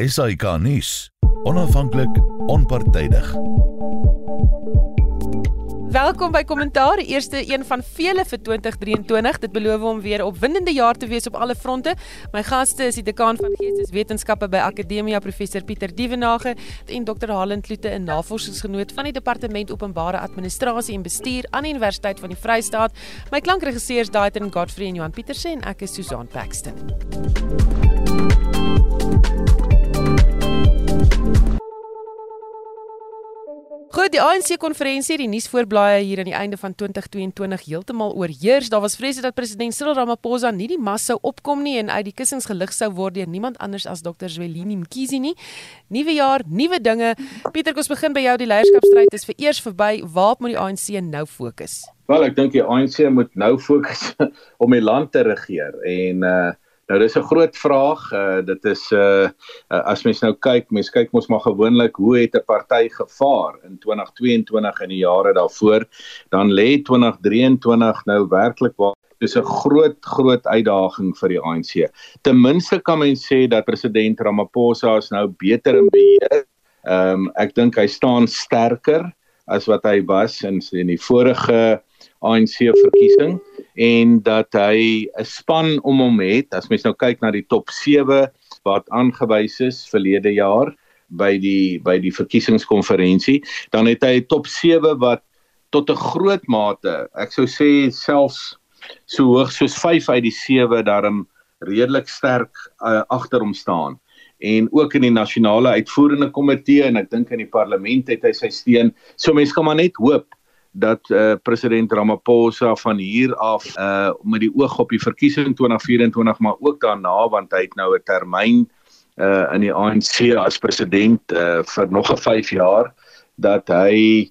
SAK nuus. Onafhanklik, onpartydig. Welkom by Kommentaar, eerste een van vele vir 2023. Dit beloof om weer 'n opwindende jaar te wees op alle fronte. My gaste is die dekaan van Geesteswetenskappe by Akademia, professor Pieter Dievenage en Dr. Halen Kloete, 'n navorsingsgenoot van die Departement Openbare Administrasie en Bestuur aan die Universiteit van die Vrystaat. My klankregisseurs Daitrin Godfrey en Johan Pieterse en ek is Susan Paxton. Goed, die ANC konferensie, die nuusvoorblaaie hier aan die einde van 2022 heeltemal oorheers. Daar was vrese dat president Cyril Ramaphosa nie die mas sou opkom nie en uit die kussings gelig sou word deur niemand anders as Dr. Zwelini Mkhize nie. Nuwe jaar, nuwe dinge. Pieter, kom ons begin by jou. Die leierskapstryd is vereers verby. Waar moet die ANC nou fokus? Wel, ek dink die ANC moet nou fokus om die land te regeer en uh Nou dis 'n groot vraag. Uh dit is uh, uh as mens nou kyk, mens kyk mos maar gewoonlik hoe het 'n party gevaar in 2022 en die jare daarvoor, dan lê 2023 nou werklik waar dis 'n groot groot uitdaging vir die ANC. Ten minste kan mens sê dat president Ramaphosa is nou beter in beheer. Ehm um, ek dink hy staan sterker as wat hy was in in die vorige ANC verkiesing en dat hy 'n span om hom het. As mens nou kyk na die top 7 wat aangewys is verlede jaar by die by die verkiesingskonferensie dan het hy top 7 wat tot 'n groot mate ek sou sê selfs so hoog soos 5 uit die 7 daarom redelik sterk uh, agter hom staan. En ook in die nasionale uitvoerende komitee en ek dink in die parlement het hy sy steun. So mense kan maar net hoop dat uh, president Ramaphosa van hier af uh met die oog op die verkiesing 2024 maar ook daarna want hy het nou 'n termyn uh in die ANC as president uh vir nog 'n 5 jaar dat hy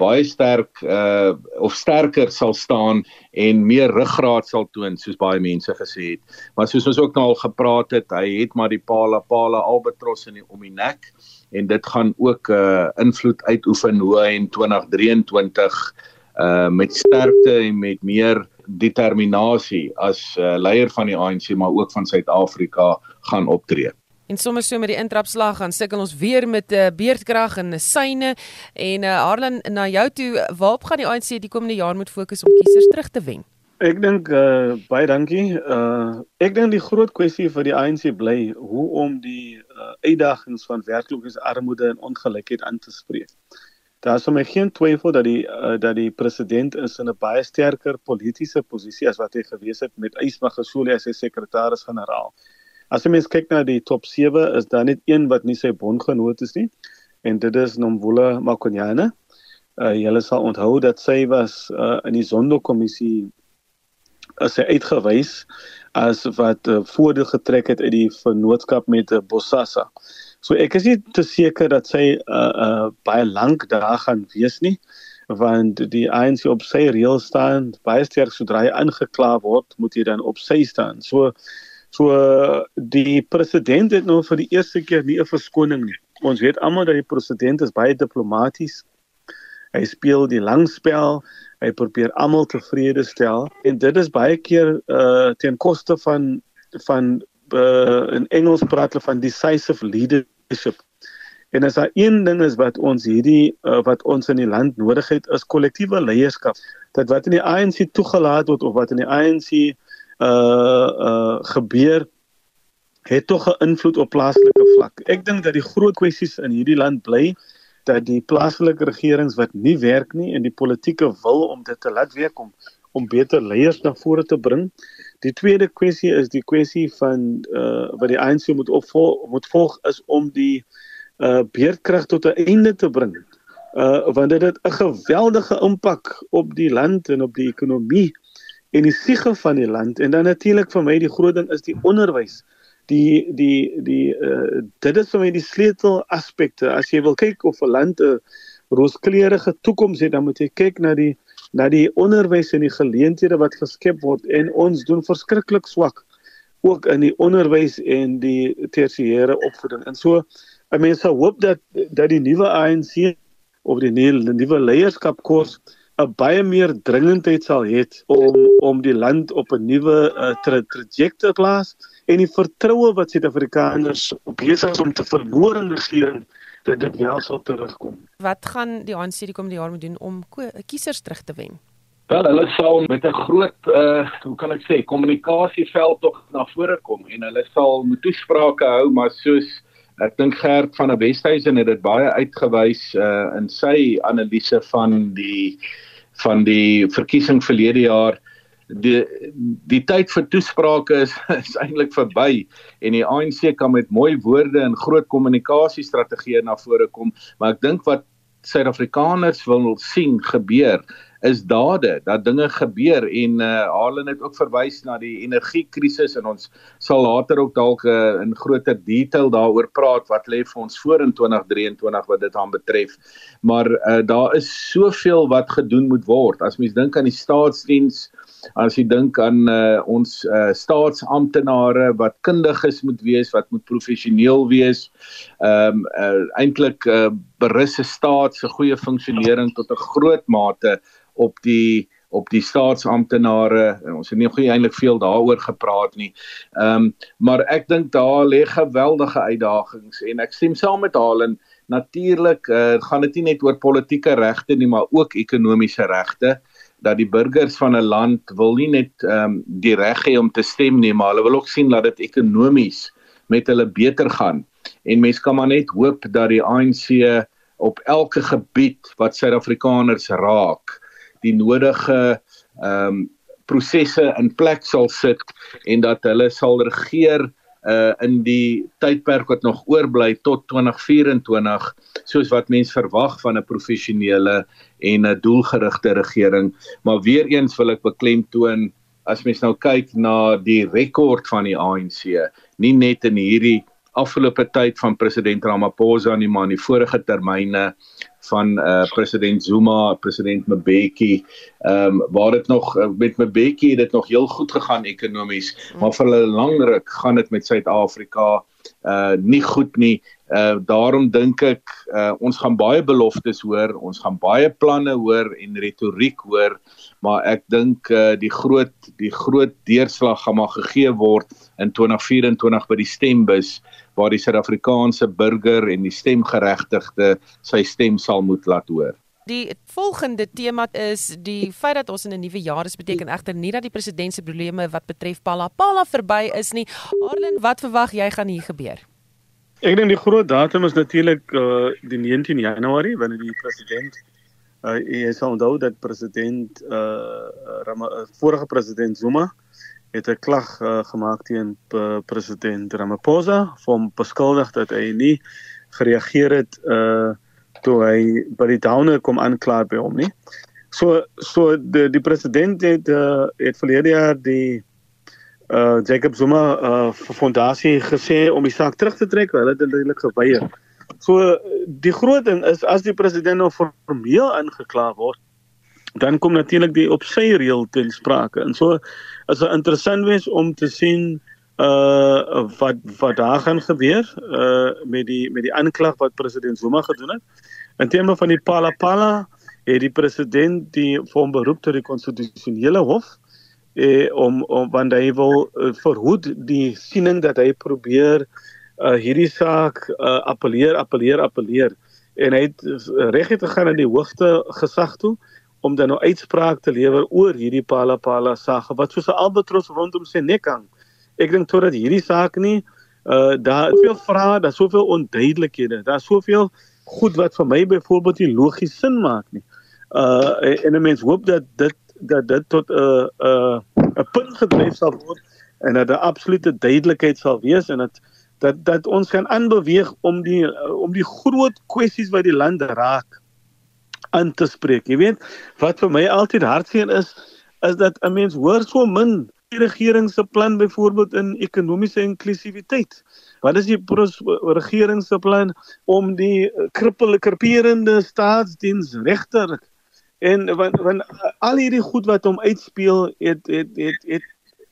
baie sterk uh of sterker sal staan en meer ruggraat sal toon soos baie mense gesê het. Maar soos ons ook nou al gepraat het, hy het maar die Pala Pala albatros in die om die nek en dit gaan ook 'n uh, invloed uitoefen hoe hy in 2023 uh met sterkte en met meer determinasie as uh, leier van die ANC maar ook van Suid-Afrika gaan optree. En sommer so met die intrapslag gaan sukkel ons weer met 'n uh, beerdkrag en 'n syne en uh, Harlan na jou toe waarop gaan die ANC die komende jaar moet fokus om kiesers terug te wen? Ek dink uh, baie dankie. Uh ek dink die groot kwessie vir die ANC bly hoe om die uh, uitdagings van werkloosheidarmoede en ongelykheid aan te spreek. Daar is vir my geen twyfel dat die uh, dat die president is in 'n baie sterker politieke posisie as wat hy gewees het met Ysmagashule as sy sekretaris-generaal. As jy mens kyk na die top 7 is daar net een wat nie sy bondgenoot is nie en dit is Nomvula Makonyane. Uh, julle sal onthou dat sy was uh, in die Zondo-kommissie as hy uitgewys as wat uh, voordeel getrek het uit die vennootskap met uh, Bossasa. So ek is nie te seker dat sy uh, uh, baie lank daar gaan wees nie want die ANC op sy reël staan baie sterk sodra hy aangekla word moet hy dan op sy staan. So so die president het nou vir die eerste keer nie 'n verskoning nie. Ons weet almal dat die president is baie diplomaties. Hy speel die langspel hy probeer almal tevrede stel en dit is baie keer uh ten koste van van uh, in Engels praat hulle van decisive leadership en as daar een ding is wat ons hierdie uh, wat ons in die land nodig het is kollektiewe leierskap dat wat in die ANC toegelaat word of wat in die ANC uh uh gebeur het tog 'n invloed op plaaslike vlak. Ek dink dat die groot kwessies in hierdie land bly dat die plaaslike regerings wat nie werk nie en die politieke wil om dit te laat werk om om beter leiers na vore te bring. Die tweede kwessie is die kwessie van uh wat die ANC moet opvolg moet volg is om die uh beerdkrag tot 'n einde te bring. Uh want dit het 'n geweldige impak op die land en op die ekonomie en die siege van die land. En dan natuurlik vir my die groot ding is die onderwys. Die die die uh, dit is vir my die sleutel aspekte as jy wil kyk of 'n land 'n rooskleurige toekoms het dan moet jy kyk na die na die onderwys en die geleenthede wat geskep word. En ons doen verskriklik swak ook in die onderwys en die tersiêre opvoeding. En so mense hoop dat dat die nuwe ANC of die nuwe leierskap kos 'n baie meer dringendheid sal hê om om die land op 'n nuwe uh, tra trajectory te plaas en die vertroue wat Suid-Afrikaners besig is om te verloor in regering dat dit wel sal terugkom. Wat gaan die ANC die komende jaar moet doen om kiesers terug te wen? Wel, hulle sal met 'n groot uh hoe kan ek sê, kommunikasieveld tog na vore kom en hulle sal moet toesprake hou, maar soos ek dink Gert van der Westhuizen het dit baie uitgewys uh in sy analise van die van die verkiesing verlede jaar. Die die tyd vir toesprake is, is eintlik verby en die ANC kan met mooi woorde en groot kommunikasiestrategieë na vore kom maar ek dink wat Suid-Afrikaners wil sien gebeur is dade dat dinge gebeur en uh Halen het ook verwys na die energiekrisis en ons sal later ook dalk uh, in groter detail daaroor praat wat lê vir ons voor in 2023 wat dit aan betref. Maar uh daar is soveel wat gedoen moet word. As mens dink aan die staatsdiens as jy dink aan uh, ons uh, staatsamptenare wat kundig is moet wees wat moet professioneel wees ehm um, uh, eintlik uh, berus 'n staat se goeie funksionering tot 'n groot mate op die op die staatsamptenare ons het nie goeie eintlik veel daaroor gepraat nie. Ehm um, maar ek dink daar lê geweldige uitdagings en ek stem saam met Halen natuurlik uh, gaan dit nie net oor politieke regte nie maar ook ekonomiese regte dat die burgers van 'n land wil nie net ehm um, die reg hê om te stem nie maar hulle wil ook sien dat dit ekonomies met hulle beter gaan en mense kan maar net hoop dat die ANC op elke gebied wat Suid-Afrikaners raak die nodige ehm um, prosesse in plek sal sit en dat hulle sal regeer uh in die tydperk wat nog oorbly tot 2024 soos wat mens verwag van 'n professionele en 'n doelgerigte regering. Maar weer eens wil ek beklemtoon as mens nou kyk na die rekord van die ANC nie net in hierdie afgelope tyd van president Ramaphosa nie maar in die vorige termyne van uh president Zuma, president Mbeki, ehm um, waar dit nog uh, met Mbeki het dit nog heel goed gegaan ekonomies, maar vir 'n lang ruk gaan dit met Suid-Afrika uh nie goed nie. Uh daarom dink ek uh ons gaan baie beloftes hoor, ons gaan baie planne hoor en retoriek hoor, maar ek dink uh die groot die groot deurslag gaan maar gegee word in 2024 by die stembus waar die Suid-Afrikaanse burger en die stemgeregtigde sy stem sal moet laat hoor. Die volgende tema is die feit dat ons in 'n nuwe jaar is beteken egter nie dat die president se probleme wat betref Palapala verby is nie. Arlen, wat verwag jy gaan hier gebeur? Ek dink die groot datum is natuurlik uh die 19 Januarie wanneer die president uh hy sal onthou dat president uh Rama, uh, vorige president Zuma uh het 'n klag uh, gemaak teen uh, president Ramaphosa hom beskuldig dat hy nie gereageer het uh toe hy by die downer kom aankla by hom nie. So so die die president het uh, het verlede jaar die uh Jacob Zuma uh fondasie gesê om die saak terug te trek, hulle het eintlik geweier. So die groot ding is as die president nou formeel aangekla word, dan kom natuurlik die op sy reël ten sprake. En so is dit interessant wees om te sien uh wat wat daar gaan gebeur uh met die met die aanklag wat president Zuma gedoen het. In terme van die Palapala het die president die vorm beroep tot die konstitusionele hof eh om om want hy wil uh, verhoed die siening dat hy probeer uh hierdie saak uh appeleer appeleer appeleer en hy het uh, reg het gegaan aan die hoogste gesag toe om dan nou uitspraak te lewer oor hierdie Palapala saak wat soos 'n albatros rondom sy nek hang. Ek dink totdat hierdie saak nie uh daar is veel vrae, daar's soveel onduidelikhede. Daar's soveel goed wat vir my byvoorbeeld nie logies sin maak nie. Uh en 'n mens hoop dat dit dat dit tot 'n uh, 'n uh, 'n punt gedryf sal word en dat daar absolute duidelikheid sal wees en dat dat dat ons kan aanbeweeg om die om die groot kwessies wat die land raak in te spreek. Jy weet, wat vir my altyd hartseer is, is dat 'n mens hoor so min die regering se plan byvoorbeeld in ekonomiese inklusiwiteit. Wat is die regering se plan om die krippel kripperende staatsdiens regter en want want al hierdie goed wat hom uitspeel het het het het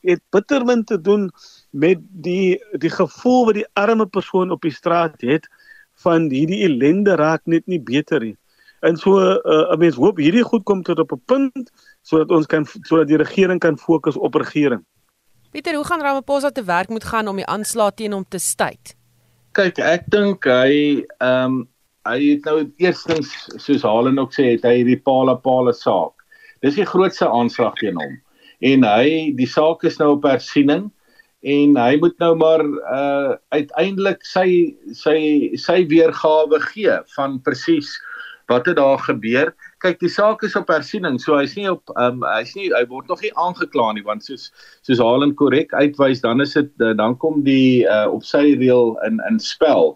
het bittermin te doen met die die gevoel wat die arme persoon op die straat het van hierdie ellende raak net nie beter nie. En so 'n uh, mens hoop hierdie goed kom tot op 'n punt sodat ons kan sodat die regering kan fokus op regering. Pieter, hoe gaan Ramaphosa te werk moet gaan om die aanslag teen hom te staai? Kyk, ek dink hy ehm um, hy het nou eerstens soos Halen ook sê, het hy hierdie Pala Pala saak. Dis die grootste aanslag teen hom. En hy die saak is nou op hersiening en hy moet nou maar uh uiteindelik sy sy sy weergawe gee van presies wat het daar gebeur. Kyk, die saak is op hersiening, so hy's nie op um hy's nie hy word nog nie aangekla nie want soos soos Halen korrek uitwys, dan is dit uh, dan kom die uh op sy reël in in spel.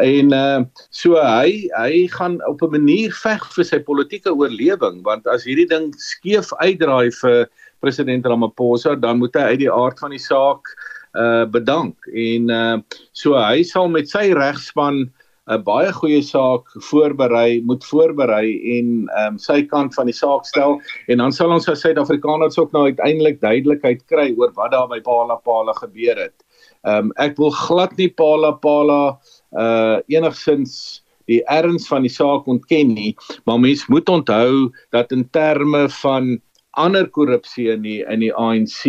En uh so hy hy gaan op 'n manier veg vir sy politieke oorlewing want as hierdie ding skeef uitdraai vir president Ramaphosa, dan moet hy uit die aard van die saak uh bedank en uh so hy sal met sy regspan 'n baie goeie saak voorberei, moet voorberei en ehm um, sy kant van die saak stel en dan sal ons as Suid-Afrikaners ook nou uiteindelik duidelikheid kry oor wat daar by Pala Pala gebeur het. Ehm um, ek wil glad nie Pala Pala uh enigsins die erns van die saak ontken nie, maar mens moet onthou dat in terme van ander korrupsie in die in die ANC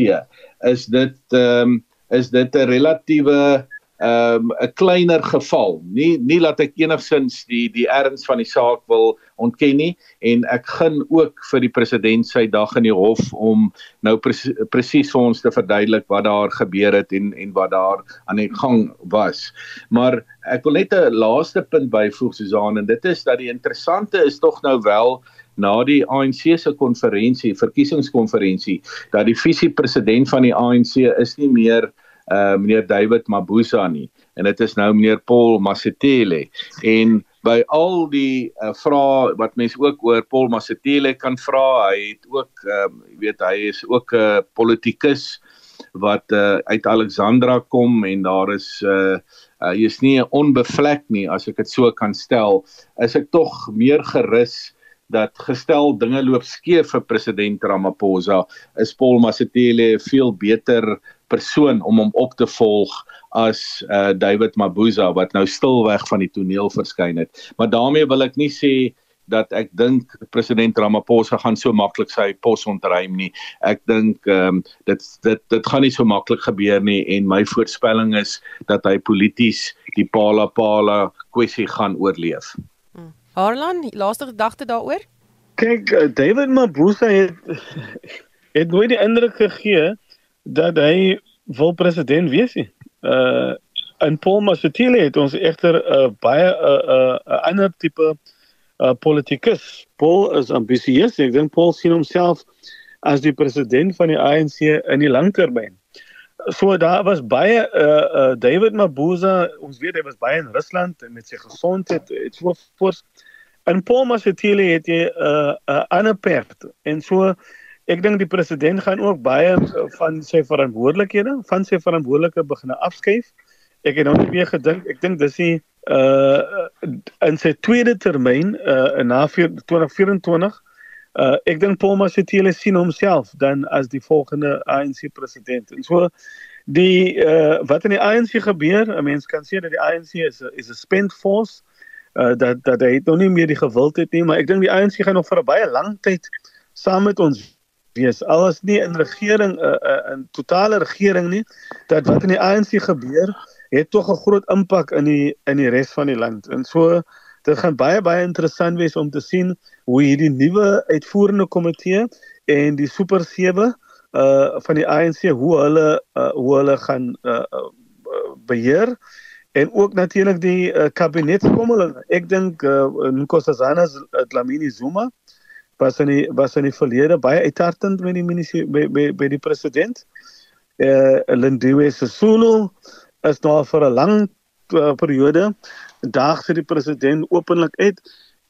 is dit ehm um, is dit 'n relatiewe um, 'n kleiner geval. Nie nie laat ek enigsins die die erns van die saak wil ontken nie en ek gun ook vir die president sy dag in die hof om nou presies precies vir ons te verduidelik wat daar gebeur het en en wat daar aan die gang was. Maar ek wil net 'n laaste punt byvoeg Susan en dit is dat die interessante is tog nou wel na die ANC se konferensie, verkiesingskonferensie, dat die visie president van die ANC is nie meer uh meneer David Mabuza nie. En dit is nou meneer Paul Masetele en by al die uh, vrae wat mense ook oor Paul Masetele kan vra hy het ook uh, jy weet hy is ook 'n uh, politikus wat uh, uit Alexandra kom en daar is uh, uh hy is nie onbevlek nie as ek dit so kan stel. Is ek tog meer gerus dat gestel dinge loop skeef vir president Ramaphosa? Is Paul Masetele 'n veel beter persoon om hom op te volg as uh David Mabuza wat nou stilweg van die toneel verskyn het. Maar daarmee wil ek nie sê dat ek dink president Ramaphosa gaan so maklik sy pos ontruim nie. Ek dink ehm um, dit dit dit gaan nie so maklik gebeur nie en my voorspelling is dat hy polities die Pala Pala kwessie gaan oorleef. Hmm. Harlan, laaste gedagte daaroor? Kyk, uh, David Mabuza het het nooit die indruk gegee dat hy wil president wees nie. Uh en Paul Mashatile het ons egter 'n uh, baie 'n uh, 'n uh, ander tipe uh politikus. Paul is ambisieus. Ek dink Paul sien homself as die president van die ANC in die langtermyn. So daar was baie uh uh David Mabuza, ons weet hy was baie in Rusland met sy gesondheid het so voors. En Paul Mashatile het 'n uh 'n uh, ander perd en so Ek dink die president gaan ook baie eh, van sy verantwoordelikhede, van sy verantwoordelike begine afskuif. Ek het nou net weer gedink, ek dink dis die uh in sy tweede termyn uh na 2024 uh ek dink Paul Mashatile sien homself dan as die volgende ANC president. En so die uh wat in die ANC gebeur, 'n mens kan sê dat die ANC is a, is a spent force uh dat dat hy nog nie meer die gewildheid nie, maar ek dink die ANC gaan nog vir 'n baie lang tyd saam met ons wees. Al is nie in regering 'n uh, 'n uh, 'n totale regering nie, dat wat in die ANC gebeur, het tog 'n groot impak in die in die res van die land. En so dit gaan baie baie interessant wees om te sien hoe hierdie nuwe uitvoerende komitee en die super 7 uh van die ANC hoe hulle uh, hoe hulle gaan uh, uh beheer en ook natuurlik die uh, kabinetskommeling. Ek dink uh, Nkosazana Dlamini Zuma was in die was in die verlede baie uithartend met die minister by by by die president. Eh uh, Lindiwe Sisulu is nou vir 'n lang uh, periode daag sy die president openlik uit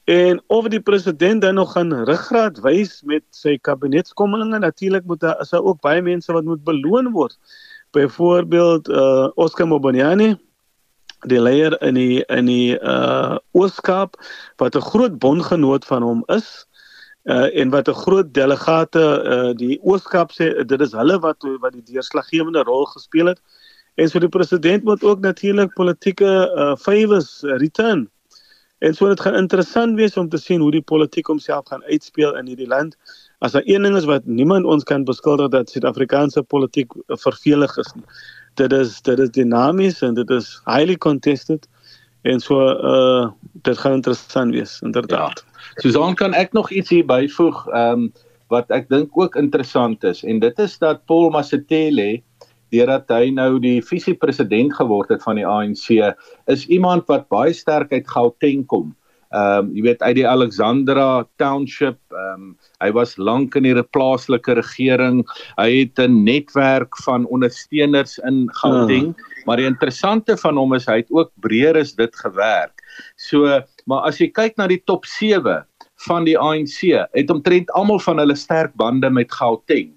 en of die president dan nog gaan ruggraat wys met sy kabinetskommelinge natuurlik moet daar is daar ook baie mense wat moet beloon word. Byvoorbeeld eh uh, Oscar Mobanyani die leier in die in die uh Ooskaap wat 'n groot bondgenoot van hom is uh, en wat 'n groot delegate uh, die Ooskap sê dit is hulle wat wat die deurslaggewende rol gespeel het. En so die president moet ook natuurlik politieke uh, favors return. En so dit gaan interessant wees om te sien hoe die politiek homself gaan uitspeel in hierdie land. As daar een ding is wat niemand ons kan beskuldig dat Suid-Afrikaanse politiek vervelig is nie. Dit is dit is dinamies en dit is highly contested. En so uh dit gaan interessant wees inderdaad. Ja. Susan kan ek nog iets hier byvoeg ehm um, wat ek dink ook interessant is en dit is dat Paul Masatile deurdat hy nou die visiepresident geword het van die ANC is iemand wat baie sterk uit Gauteng kom. Ehm um, jy weet uit die Alexandra Township, ehm um, hy was lank in die plaaslike regering. Hy het 'n netwerk van ondersteuners in Gauteng, ja. maar die interessante van hom is hy het ook breër as dit gewerk. So, maar as jy kyk na die top 7 van die ANC, het omtrent almal van hulle sterk bande met Gauteng,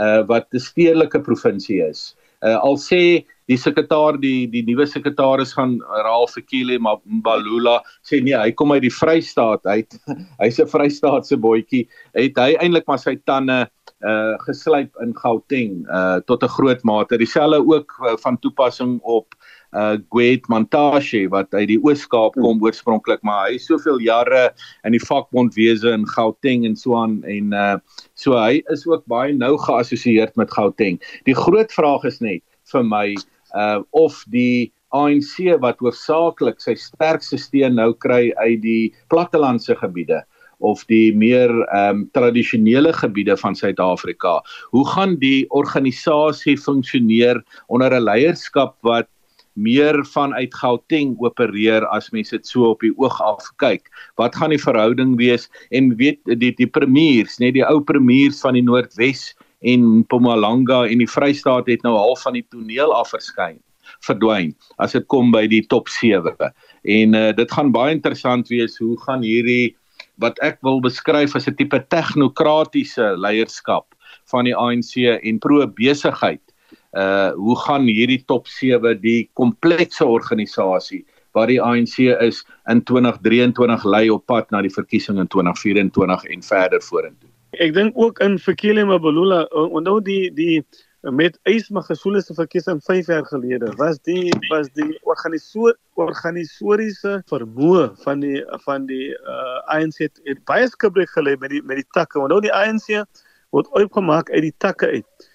uh wat 'n stedelike provinsie is. Uh al sê die sekretaris die die nuwe sekretaris gaan Raal Fikile Mbalula. Sê nee hy kom uit die Vrystaat uit. Hy's 'n Vrystaatse boetjie het hy eintlik maar sy tande uh geslyp in Gauteng uh tot 'n groot mate. Dieselfde ook uh, van toepassing op uh Gwet Montashe wat uit die Oos-Kaap kom oorspronklik maar hy is soveel jare in die vakbondwese in Gauteng en so aan en uh so hy is ook baie nou geassosieer met Gauteng. Die groot vraag is net vir my uh of die ANC wat hoofsaaklik sy sterkste steun nou kry uit die plattelandse gebiede of die meer ehm um, tradisionele gebiede van Suid-Afrika. Hoe gaan die organisasie funksioneer onder 'n leierskap wat meer vanuit Gauteng opereer as mense dit so op die oog af kyk. Wat gaan die verhouding wees en weet die die premiers, net die ou premiers van die Noordwes en Mpumalanga en die Vrystaat het nou half van die toneel af verskyn verdwyn as dit kom by die top 7 en uh, dit gaan baie interessant wees hoe gaan hierdie wat ek wil beskryf as 'n tipe tegnokratiese leierskap van die ANC en pro besigheid uh hoe gaan hierdie top 7 die komplekse organisasie wat die ANC is in 2023 lei op pad na die verkiesing in 2024 en verder vorentoe Ek dink ook in Fikile Mabulula onthou die die met Ysmagasule se verkiesing 5 jaar gelede was die was die organisatoriese vermoë van die van die uh, ANC het, het baie skibrig gelê met die met die takke onthou die ANC word opgemaak uit die takke uit.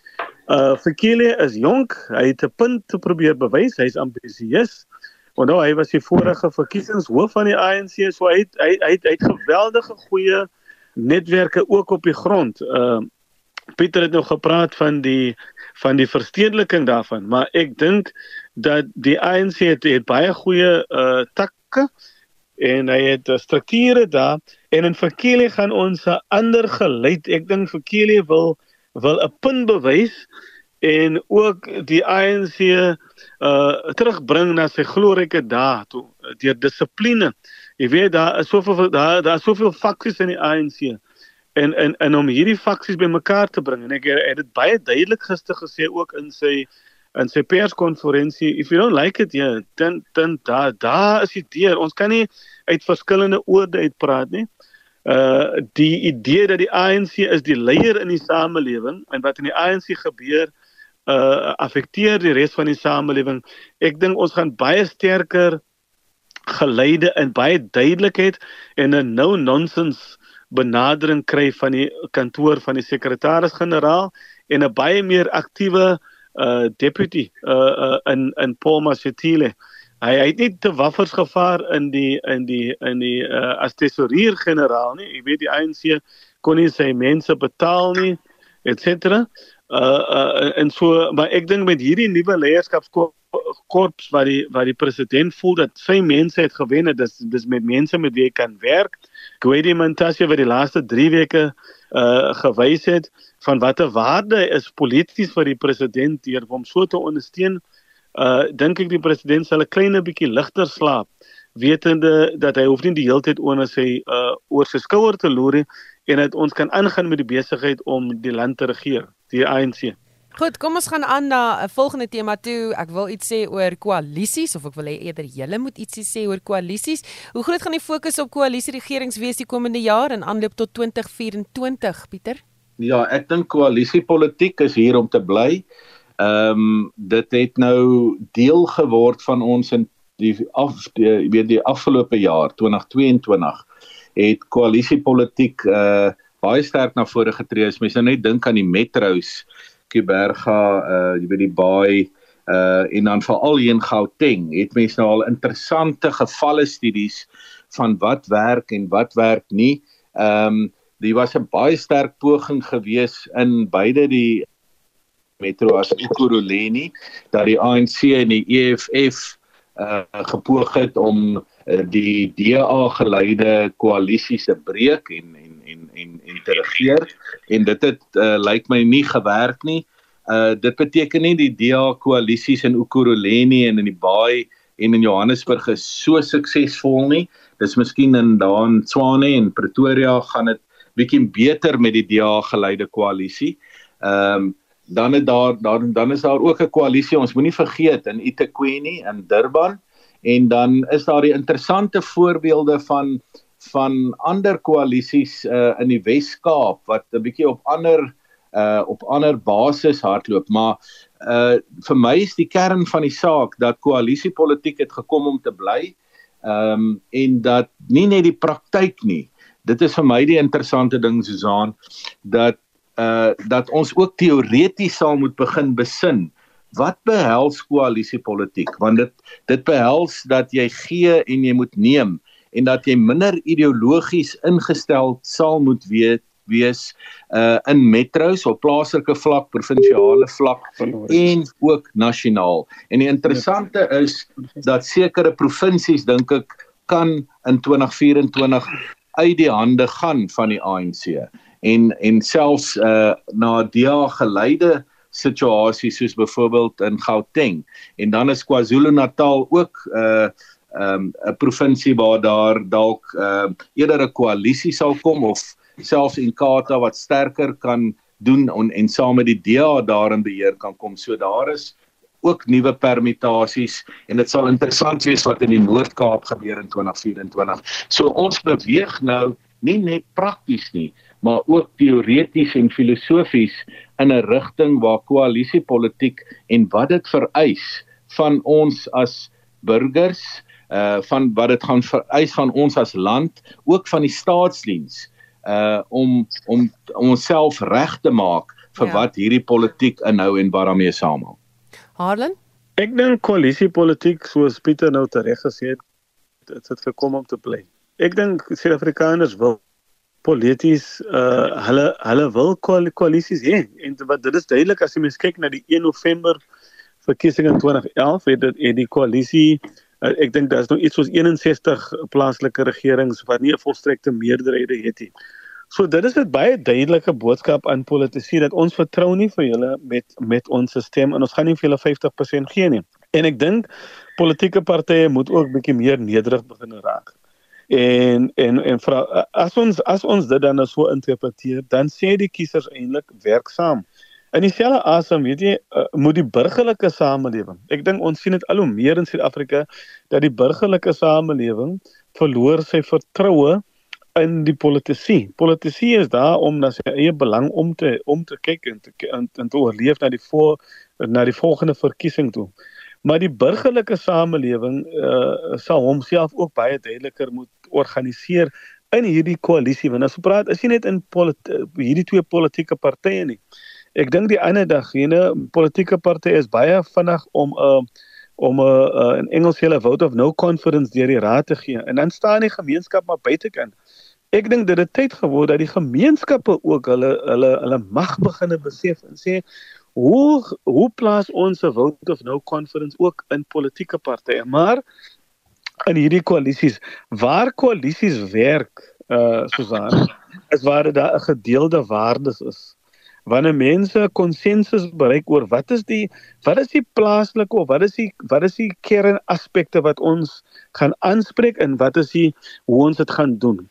Uh Fikile is jonk, hy het 'n punt te probeer bewys, hy's ambisieus. Onthou hy was die vorige verkiesingshoof van die ANC, so hy het, hy hy het, hy het geweldige goeie netwerke ook op die grond. Uh Pieter het nog gepraat van die van die verstedeliking daarvan, maar ek dink dat die ANC het, het baie goeie uh takke en hy het uh, strukture daar en in Vakile gaan ons 'n ander geleid. Ek dink Vakile wil wil 'n punt bewys en ook die ANC uh terugbring na sy glorieke dae toe deur dissipline. Jy weet daar is soveel daar daar is soveel faksies in die ANC. En en en om hierdie faksies bymekaar te bring en ek het dit baie duidelik gister gesê ook in sy in sy perskonferensie if you don't like it yeah dan dan daar daar is die deur. Ons kan nie uit verskillende oorde uitpraat nie. Uh die idee dat die ANC is die leier in die samelewing en wat in die ANC gebeur uh affekteer die res van die samelewing. Ek dink ons gaan baie sterker geleide in baie duidelikheid en 'n no nonsense benadering kry van die kantoor van die sekretaris-generaal en 'n baie meer aktiewe uh deputy uh, uh in in Paul Mashatile. Hy, hy het nie te waffers gevaar in die in die in die uh as tesourier-generaal nie. Ek weet die ANC kon nie sy mense betaal nie, etc. Uh uh en so maar ek dink met hierdie nuwe leierskapskop korps wat die wat die president voel dat sy mense het gewen het dis dis met mense met wie hy kan werk. Gwedi Mantashe wat die laaste 3 weke uh gewys het van watter waarde is polities vir die president deur hom so te ondersteun. Uh dink ek die president sal 'n klein bietjie ligter slaap wetende dat hy hoef nie die hele tyd onder sy uh oor sy skouer te loer en dat ons kan aangaan met die besigheid om die land te regeer, die ANC. Goed, kom ons gaan aan na 'n volgende tema toe. Ek wil iets sê oor koalisies of ek wil hê eerder julle moet ietsie sê oor koalisies. Hoe groot gaan die fokus op koalisieregerings wees die komende jaar in aanloop tot 2024, Pieter? Ja, ek dink koalisiepolitiek is hier om te bly. Ehm um, dit het nou deel geword van ons in die af die weet die afgelope jaar 2022 het koalisiepolitiek uh baie sterk na vore getree. As mense nou net dink aan die metros, Kuiberga, uh jy weet die baai uh en dan veral hier in Gauteng, het mense nou al interessante gevalle studies van wat werk en wat werk nie. Ehm um, die was 'n baie sterk poging gewees in beide die metro as Ekurhuleni dat die ANC en die EFF uh gepoog het om die DA geleide koalisie se breek en en en en en te regeer en dit het uh, lyk my nie gewerk nie. Uh dit beteken nie die DA koalisies in Ekurhuleni en in die Baai en in Johannesburg is so suksesvol nie. Dis miskien in daan Swane en Pretoria gaan dit bietjie beter met die DA geleide koalisie. Ehm um, dan het daar dan dan is daar ook 'n koalisie ons moenie vergeet in eThekwini in Durban en dan is daar die interessante voorbeelde van van ander koalisies uh, in die Wes-Kaap wat 'n bietjie op ander uh op ander basis hardloop. Maar uh vir my is die kern van die saak dat koalisiepolitiek het gekom om te bly ehm um, en dat nie net die praktyk nie. Dit is vir my die interessante ding Susan dat uh dat ons ook teoreties sal moet begin besin wat behels koalisiepolitiek want dit dit behels dat jy gee en jy moet neem en dat jy minder ideologies ingestel sal moet weet wees uh in metros op plaaslike vlak, provinsiale vlak en ook nasionaal. En die interessante is dat sekere provinsies dink ek kan in 2024 uit die hande gaan van die ANC en en selfs uh na DA geleide situasies soos byvoorbeeld in Gauteng en dan is KwaZulu-Natal ook uh um 'n provinsie waar daar dalk uh eerder 'n koalisie sal kom of selfs Inkatha wat sterker kan doen en, en saam met die DA daarin beheer kan kom. So daar is ook nuwe permutasies en dit sal interessant wees wat in die Noord-Kaap gebeur in 2024. So ons beweeg nou nie net prakties nie, maar ook teoreties en filosofies in 'n rigting waar koalisiepolitiek en wat dit vereis van ons as burgers uh van wat dit gaan vereis van ons as land ook van die staatsdiens uh om om om onsself reg te maak vir ja. wat hierdie politiek inhou en wat daarmee saamhang. Harlan? Ek dink koalisiepolitiek soos Pieter nou tereg gesê het, dit het gekom om te bly. Ek dink Suid-Afrikaners wil polities uh hulle hulle wil koalisies hê en wat dit is duidelik as jy mens kyk na die 1 November verkiesing in 2011 het dit het die koalisie uh, ek dink daar's nog iets soos 61 plaaslike regerings wat nie 'n volstrekte meerderheid het nie. So dit is 'n baie duidelike boodskap aan politici dat ons vertrou nie vir julle met met ons stelsel en ons gaan nie vir julle 50% gee nie. En ek dink politieke partye moet ook bietjie meer nederig begin raak. En en en vra as ons as ons dit dan so interpreteer, dan sê die kiesers eintlik werksaam. In dieselfde asem, weet jy, uh, moet die burgerlike samelewing. Ek dink ons sien dit al hoe meer in Suid-Afrika dat die burgerlike samelewing verloor sy vertroue in die politici. Politici is daar om na sy eie belang om te om te kyk en te en, en te oorleef na die voor na die volgende verkiesing toe. Maar die burgerlike samelewing uh, sal homself ook baie duideliker moet organiseer in hierdie koalisie want as ons praat is nie net in hierdie twee politieke partye nie. Ek dink die ander dag hierne politieke partye is baie vinnig om 'n uh, om 'n uh, uh, in Engels hulle vote of no confidence deur die raad te gee en dan staan die gemeenskap maar buitekant. Ek dink dit het tyd geword dat die gemeenskappe ook hulle hulle hulle mag begine besef en sê hoe hoe plaas ons 'n vote of no confidence ook in politieke partye maar in hierdie koalisies waar koalisies werk uh Susan is waar daar 'n gedeelde waardes is. Wanneer mense konsensus bereik oor wat is die wat is die plaaslike of wat is die wat is die kernaspekte wat ons gaan aanspreek en wat is die hoe ons dit gaan doen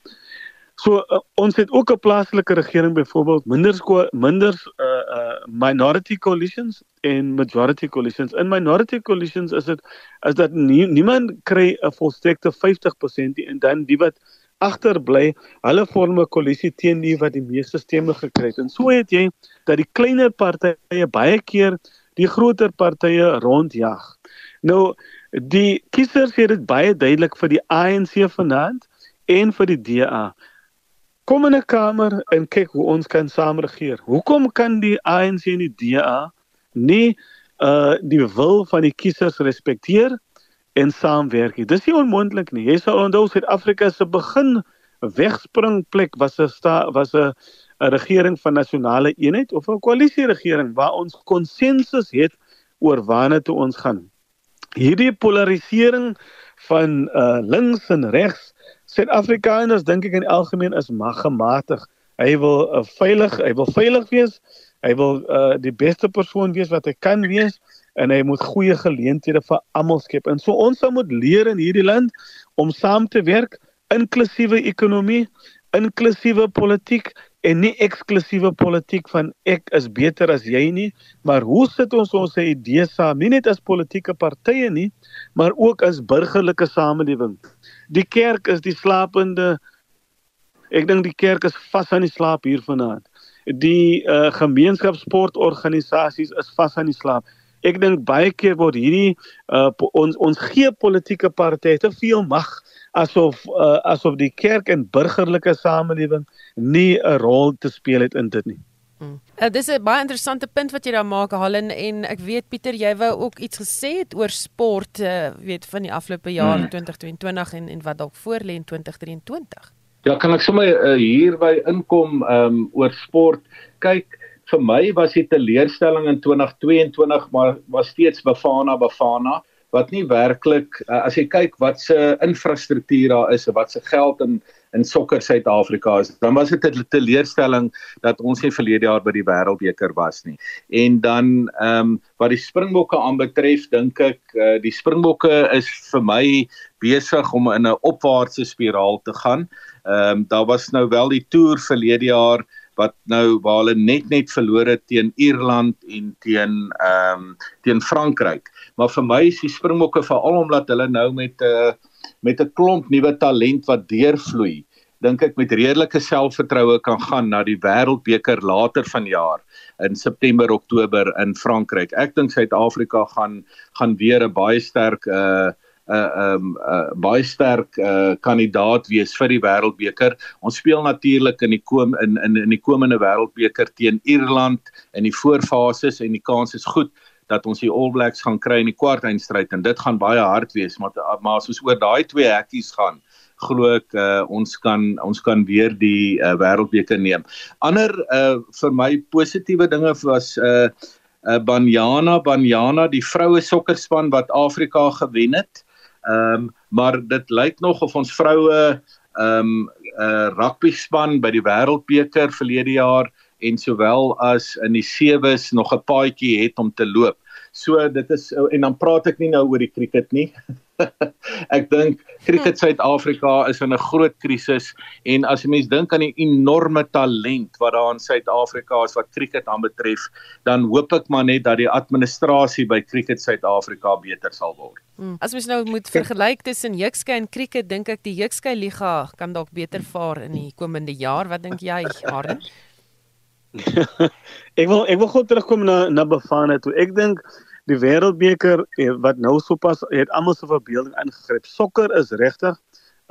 So uh, ons het ook 'n plaaslike regering byvoorbeeld minder minder uh uh minority coalitions en majority coalitions. In minority coalitions is dit is dat nie, niemand kry 'n volstrekte 50% nie en dan die wat agterbly, hulle vorm 'n koalisie teen die wat die meeste stemme gekry het. En so het jy dat die kleiner partye baie keer die groter partye rondjag. Nou Die kiesers het dit baie duidelik vir die ANC vanaand en vir die DA. Kom in 'n kamer en kyk hoe ons kan saam regeer. Hoekom kan die ANC en die DA nie uh die wil van die kiesers respekteer en saamwerk nie? Dis nie onmoontlik nie. Jy sal onthou Suid-Afrika se begin wegspringplek was 'n was 'n 'n regering van nasionale eenheid of 'n koalisieregering waar ons konsensus het oor waarna toe ons gaan. Hierdie polarisering van uh links en regs Suid-Afrikaners dink ek in algemeen is maggematig. Hy wil uh, veilig, hy wil veilig wees. Hy wil uh die beste persoon wees wat hy kan wees en hy moet goeie geleenthede vir almal skep. En so ons moet leer in hierdie land om saam te werk inklusiewe ekonomie, inklusiewe politiek en nie eksklusiewe politiek van ek is beter as jy nie, maar hoe sit ons ons idees saam, nie net as politieke partye nie, maar ook as burgerlike samelewing. Die kerk is die slapende ek dink die kerk is vas aan die slaap hier vanaand. Die uh, gemeenskapssportorganisasies is vas aan die slaap. Ek dink baie keer word hierdie uh, ons ons gee politieke partye te veel mag asof uh, asof die kerk en burgerlike samelewing nie 'n rol te speel het in dit nie. Hmm. Uh, dis 'n baie interessante punt wat jy daar maak Hallen en ek weet Pieter jy wou ook iets gesê het oor sport uh, weet van die afgelope jaar hmm. 2022 en en wat dalk voorlê in 2023. Ja, kan ek sommer uh, hier by inkom um, oor sport. Kyk, vir my was die teleurstelling in 2022 maar was steeds Bafana Bafana wat nie werklik uh, as jy kyk wat se infrastruktuur daar is en wat se geld in in sokker Suid-Afrika is dan was dit 'n teleurstelling dat ons nie verlede jaar by die wêreldbeker was nie. En dan ehm um, wat die springbokke aanbetref dink ek uh, die springbokke is vir my besig om in 'n opwaartse spiraal te gaan. Ehm um, daar was nou wel die toer verlede jaar wat nou waar hulle net net verloor het teen Ierland en teen ehm um, teen Frankryk. Maar vir my is die Springbokke veral omdat hulle nou met 'n uh, met 'n klomp nuwe talent wat deurvloei, dink ek met redelike selfvertroue kan gaan na die Wêreldbeker later vanjaar in September Oktober in Frankryk. Ek dink Suid-Afrika gaan gaan weer 'n baie sterk uh uh, um, uh, baie sterk uh, kandidaat wees vir die wêreldbeker. Ons speel natuurlik in die kom in in in die komende wêreldbeker teen Ierland in die voorfases en die kans is goed dat ons die All Blacks gaan kry in die kwartfinale en dit gaan baie hard wees maar maar as ons oor daai twee hekkies gaan glo ek uh, ons kan ons kan weer die uh, wêreldbeker neem. Ander uh, vir my positiewe dinge was uh uh Banyana Banyana die vroue sokkerspan wat Afrika gewen het. Ehm um, maar dit lyk nog of ons vroue ehm um, uh, rugby span by die wêreldbeker verlede jaar en sowel as in die sewes nog 'n paadjie het om te loop. So dit is en dan praat ek nie nou oor die cricket nie. ek dink cricket Suid-Afrika is in 'n groot krisis en as jy mens dink aan die enorme talent wat daar in Suid-Afrika is wat cricket aanbetref, dan hoop ek maar net dat die administrasie by cricket Suid-Afrika beter sal word. Hmm. As mens nou moet vergelyk tussen Jukskei en cricket, dink ek die Jukskei liga kan dalk beter vaar in die komende jaar. Wat dink jy, Harren? ek wil ek wil gou terugkom na na Bafana toe. Ek dink die wêreldbeker eh, wat nou sopas het almal se verbeelding ingegryp. Sokker is regtig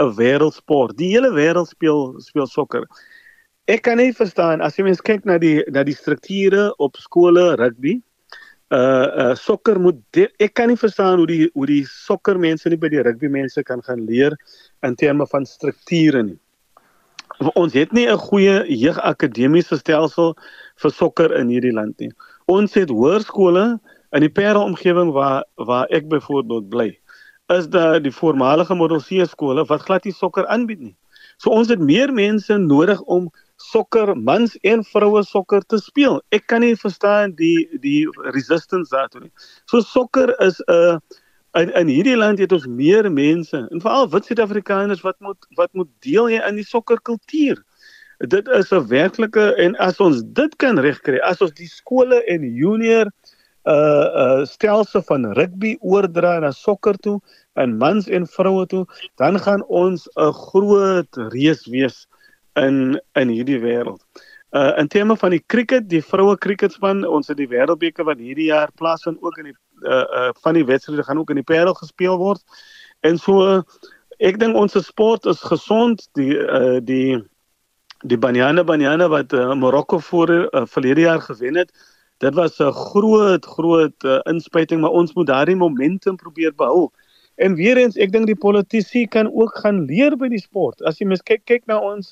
'n wêreldsport. Die hele wêreld speel speel sokker. Ek kan nie verstaan as jy mens kyk na die na die strukture op skole rugby. Uh uh sokker moet de, ek kan nie verstaan hoe die hoe die sokkermense nie by die rugby mense kan gaan leer in terme van strukture nie ons het nie 'n goeie jeugakademiese stelsel vir sokker in hierdie land nie. Ons het hoërskole in die Parel omgewing waar waar ek byvoorbeeld bly. Is daar die voormalige Model C skole wat glad nie sokker aanbied nie. So ons het meer mense nodig om sokker mans en vroue sokker te speel. Ek kan nie verstaan die die resistance daartoe nie. So sokker is 'n uh, in in hierdie land het ons meer mense en veral wit Suid-Afrikaners wat moet wat moet deel hê in die sokkerkultuur. Dit is 'n werklike en as ons dit kan regkry, as ons die skole en junior uh uh stelsel van rugby oordra na sokker toe en mans en vroue toe, dan gaan ons 'n groot reus wees in in hierdie wêreld. Uh in terme van die cricket, die vroue cricketspan, ons het die wêreldbeker wat hierdie jaar plaasvind ook in die uh uh van die wedstryde gaan ook in die Parel gespeel word. En so ek dink ons sport is gesond. Die uh die die Banyana Banyana wat uh, Marokko voor uh, verlede jaar gewen het. Dit was 'n groot groot uh, inspuiting, maar ons moet daardie momentum probeer behou. En weer eens, ek dink die politici kan ook gaan leer by die sport. As jy mens kyk kyk na ons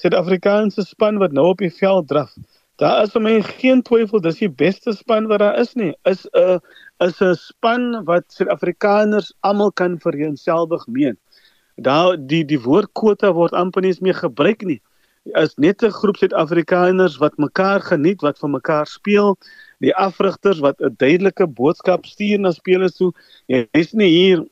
Suid-Afrikaanse span wat nou op die veld draf. Daar is vir my geen twyfel dis die beste span wat daar is nie. Is 'n is 'n span wat Suid-Afrikaners almal kan vereenselwig meen. Daar die die woord kwota word amper nie meer gebruik nie is net 'n groep Suid-Afrikaners wat mekaar geniet, wat vir mekaar speel, die afrigters wat 'n duidelike boodskap stuur na spelers toe. Jy is nie hier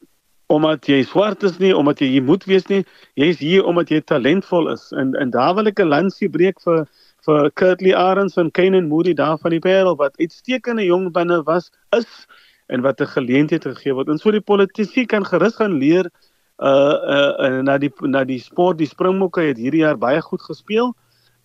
omdat jy swart is nie, omdat jy hier moet wees nie. Jy is hier omdat jy talentvol is. En en daar wil ek 'n lansie breek vir vir Kurtley Arends en Kainan Moody daar van die Parel wat uitstekende jong binne was is en wat 'n geleentheid gegee word. En so die politici kan gerus gaan leer uh uh na die na die sport die Springbokke het hierdie jaar baie goed gespeel.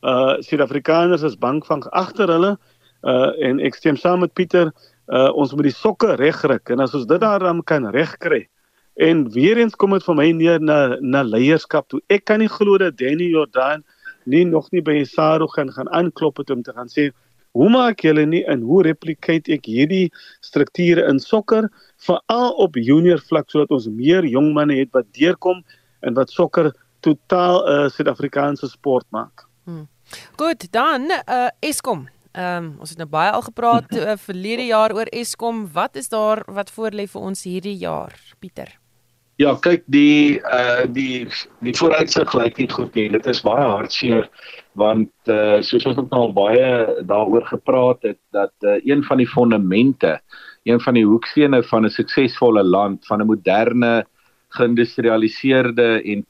Uh Suid-Afrikaners is bank van agter hulle. Uh en ek stem saam met Pieter, uh ons moet die sokke regryk en as ons dit daarom kan regkry. En weer eens kom dit vir my neer na na leierskap toe. Ek kan nie glo dat Danny Jordan nie nog nie by Saro gaan gaan aanklop het om te gaan sê hoe maak julle nie en hoe replicate ek hierdie strukture in sokker veral op junior vlak sodat ons meer jong manne het wat deurkom en wat sokker totaal 'n uh, Suid-Afrikaanse sport maak. Hmm. Goed, dan uh Eskom. Ehm um, ons het nou baie al gepraat uh, verlede jaar oor Eskom. Wat is daar wat voorlê vir ons hierdie jaar, Pieter? Ja, kyk die uh die die vooruitsig lyk nie goed nie. Dit is baie hartseer want uh soos ons ook al baie daaroor gepraat het dat uh, een van die fondamente, een van die hoekstene van 'n suksesvolle land, van 'n moderne geïndustrialiseerde en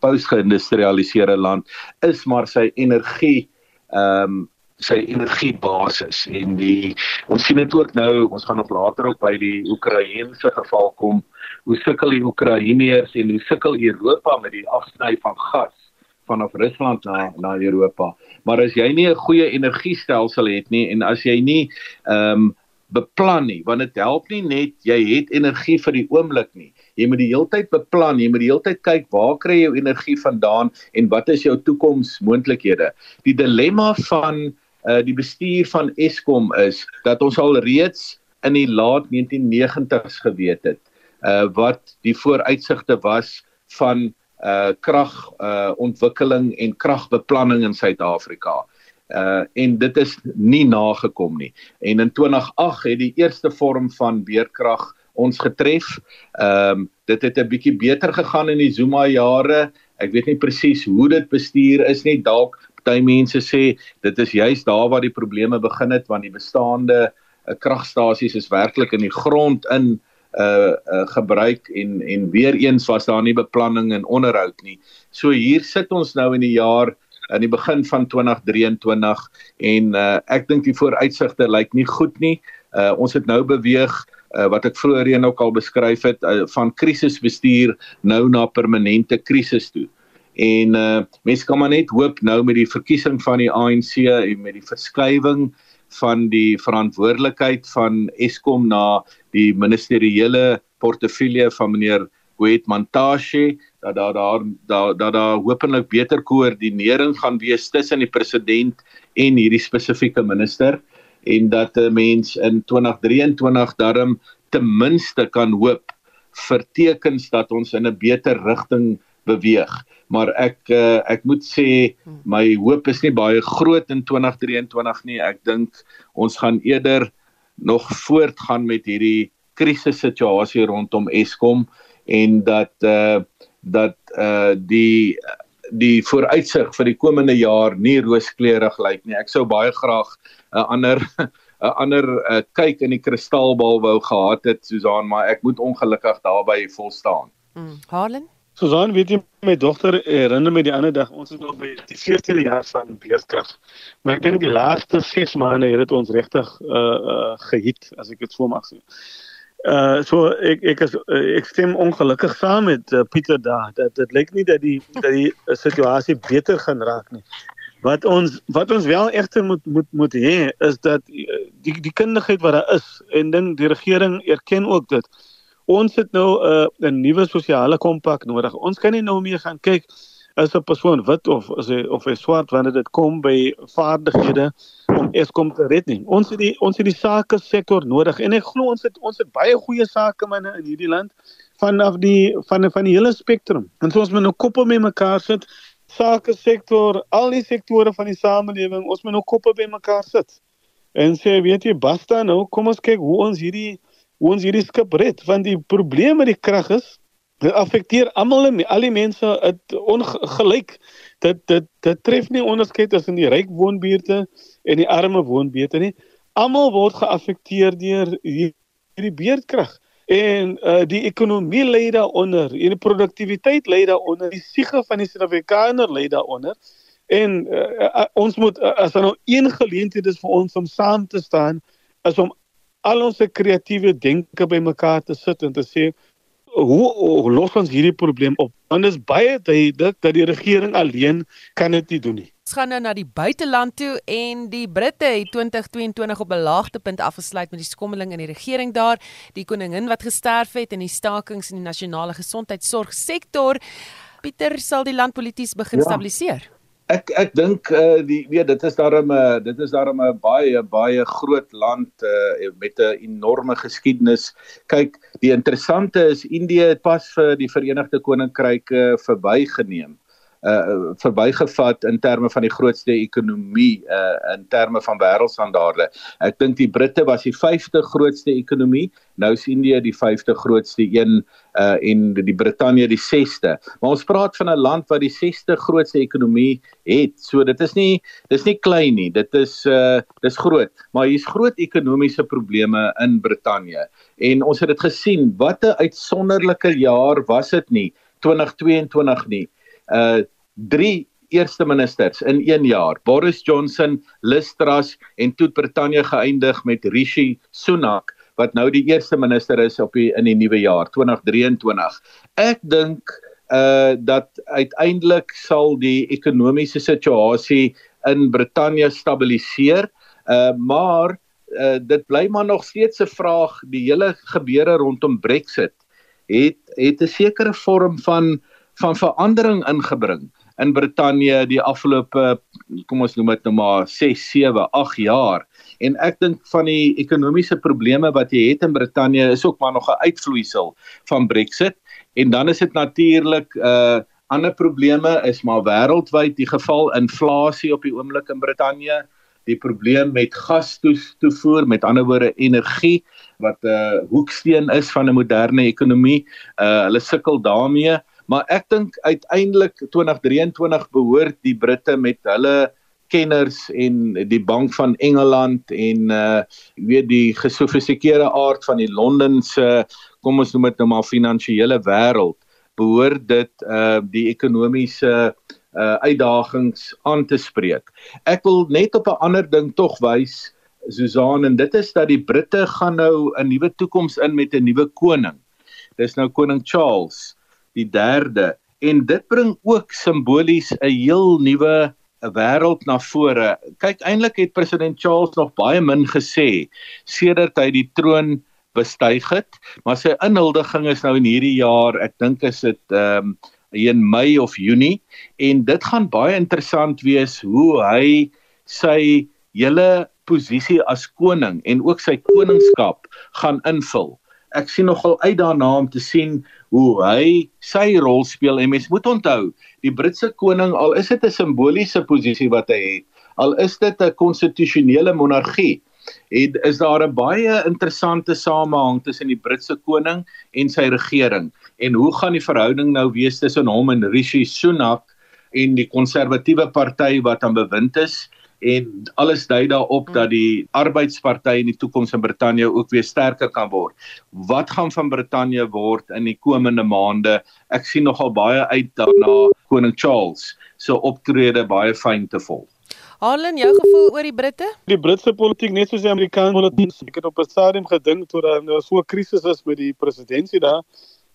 post-geïndustrialiseerde land is maar sy energie ehm um, sy energiebasis en die ons sien dit ook nou ons gaan nog later ook by die Oekraïense geval kom hoe sukkel die Oekraïners en hoe sukkel Europa met die afsny van gas vanaf Rusland na na Europa. Maar as jy nie 'n goeie energiestelsel het nie en as jy nie ehm um, beplan nie, want dit help nie net jy het energie vir die oomblik nie. Jy moet die heeltyd beplan, jy moet die heeltyd kyk waar kry jy jou energie vandaan en wat is jou toekomsmoontlikhede. Die dilemma van uh die bestuur van Eskom is dat ons al reeds in die laat 1990s geweet het uh wat die vooruitsigte was van uh krag uh ontwikkeling en kragbeplanning in Suid-Afrika. Uh en dit is nie nagekom nie. En in 2008 het die eerste vorm van beerkrag ons getref. Ehm um, dit het 'n bietjie beter gegaan in die Zuma jare. Ek weet nie presies hoe dit bestuur is nie. Dalk party mense sê dit is juist daar waar die probleme begin het want die bestaande uh, kragstasies is werklik in die grond in uh, uh gebruik en en weer eens was daar nie beplanning en onderhoud nie. So hier sit ons nou in die jaar aan die begin van 2023 en uh ek dink die vooruitsigte lyk nie goed nie. Uh ons het nou beweeg uh wat ek vroeër ook al beskryf het uh, van krisisbestuur nou na permanente krisis toe. En uh mense kan maar net hoop nou met die verkiesing van die ANC en met die verskywing van die verantwoordelikheid van Eskom na die ministeriële portefeulje van meneer Gwet Mantashe dat daar daar dat daar da hopelik beter koördinering gaan wees tussen die president en hierdie spesifieke minister. En dat 'n mens in 2023 darm ten minste kan hoop vir tekens dat ons in 'n beter rigting beweeg maar ek uh, ek moet sê my hoop is nie baie groot in 2023 nie. Ek dink ons gaan eerder nog voortgaan met hierdie krisissituasie rondom Eskom en dat uh dat uh die die vooruitsig vir die komende jaar nie rooskleurig lyk nie. Ek sou baie graag 'n ander 'n ander uh, kyk in die kristalbal wou gehad het Susan, maar ek moet ongelukkig daarby volstaan. Mm, Harlan Susan, weet jy my dogter herinner my die ander dag ons is nog by die 14de jaar van beeskrag. Maar ek dink die laaste 6 maande het dit ons regtig uh uh gehit as ek dit so mag sê. Uh so ek ek is ek stem ongelukkig saam met uh, Pieter daar dat dit lyk nie dat die dat die situasie beter gaan raak nie. Wat ons wat ons wel egter moet moet moet hê is dat die die kundigheid wat daar is en ding die regering erken ook dit. Ons het nou 'n uh, 'n nuwe sosiale kompak nodig. Ons kan nie nou meer gaan kyk as 'n persoon wit of as hy of hy swart wanneer dit kom by vaardighede om Eskom te red nie. Ons het die ons het die sake sektor nodig en ek glo ons het ons het baie goeie sakemanne in hierdie land vanaf die van van die hele spektrum. En so ons moet nou koppe met mekaar sit sake sektor, al die sektore van die samelewing, ons moet nou koppe by mekaar sit. En sê, weet jy, basta nou, kom ons kyk hoe ons hierdie ons hierdie skip red, want die probleem met die krag is dit affekteer almal en al die mense het ongelyk. Dit dit dit tref nie onderskeid tussen die ryk woonbuurte en die arme woonbuurte nie. Almal word geaffekteer deur hierdie beerdkrag en uh, die ekonomie lê daaronder en die produktiwiteit lê daaronder die siege van die Suid-Afrikaner lê daaronder en uh, uh, ons moet uh, as nou een geleentheid is vir ons om saam te staan is om al ons kreatiewe denke bymekaar te sit en te sê hoe, hoe los ons hierdie probleem op want dit is baie duidelik dat die regering alleen kan dit nie doen nie Ons gaan nou na die buiteland toe en die Britte het 2022 op 'n laagtepunt afgesluit met die skommeling in die regering daar, die koningin wat gesterf het en die stakings in die nasionale gesondheidsorgsektor. Pieter sal die land polities begin ja. stabiliseer. Ek ek dink uh, die weet dit is daarom 'n uh, dit is daarom 'n baie baie groot land uh, met 'n enorme geskiedenis. Kyk, die interessante is Indië het pas vir die Verenigde Koninkryk uh, verbygeneem uh verbygevat in terme van die grootste ekonomie uh in terme van wêreldstandaarde. Ek dink die Britte was die 5de grootste ekonomie, nou is Indië die 5de grootste een uh en die Brittanje die 6ste. Maar ons praat van 'n land wat die 6ste grootste ekonomie het. So dit is nie dis nie klein nie. Dit is uh dis groot, maar hier's groot ekonomiese probleme in Brittanje. En ons het dit gesien, wat 'n uitsonderlike jaar was dit nie 2022 nie uh drie eerste ministers in 1 jaar. Boris Johnson, Liz Truss en toe Brittanje geëindig met Rishi Sunak wat nou die eerste minister is op die in die nuwe jaar 2023. Ek dink uh dat uiteindelik sal die ekonomiese situasie in Brittanje stabiliseer. Uh maar uh dit bly maar nog steeds 'n vraag die hele gebeure rondom Brexit het het 'n sekere vorm van van verandering ingebring in Brittanje die afgelope kom ons noem dit nou maar 6, 7, 8 jaar. En ek dink van die ekonomiese probleme wat jy het in Brittanje is ook maar nog 'n uitvloeisel van Brexit. En dan is dit natuurlik uh ander probleme is maar wêreldwyd die geval inflasie op die oomblik in Brittanje die probleem met gas toevoer met ander woorde energie wat 'n uh, hoeksteen is van 'n moderne ekonomie uh hulle sukkel daarmee maar ek dink uiteindelik 2023 behoort die Britte met hulle kenners en die bank van Engeland en uh weet die gesofistikeerde aard van die Londense kom ons noem dit nou maar finansiële wêreld behoort dit uh die ekonomiese uh uitdagings aan te spreek. Ek wil net op 'n ander ding tog wys Susan en dit is dat die Britte gaan nou 'n nuwe toekoms in met 'n nuwe koning. Dis nou koning Charles die derde en dit bring ook simbolies 'n heel nuwe 'n wêreld na vore. Kyk, eintlik het president Charles nog baie min gesê sedert hy die troon bestyg het, maar sy inhuldiging is nou in hierdie jaar, ek dink is dit ehm um, in Mei of Junie en dit gaan baie interessant wees hoe hy sy hele posisie as koning en ook sy koningskap gaan invul ek sien nogal uit daarna om te sien hoe hy sy rol speel en mens moet onthou die Britse koning al is dit 'n simboliese posisie wat hy het al is dit 'n konstitusionele monargie het is daar 'n baie interessante samehang tussen die Britse koning en sy regering. En hoe gaan die verhouding nou wees tussen hom en Rishi Sunak en die konservatiewe party wat aan bewind is en alles dui daarop mm. dat die arbeidsparty in die toekoms in Brittanje ook weer sterker kan word. Wat gaan van Brittanje word in die komende maande? Ek sien nogal baie uit daarna koning Charles se so optrede baie fyn te volg. Harlan, jou gevoel oor die Britte? Die Britse politiek net soos die Amerikaanse politiek, ek het op 'n stadium gedink toe daar so 'n krisis is met die presidentskap daar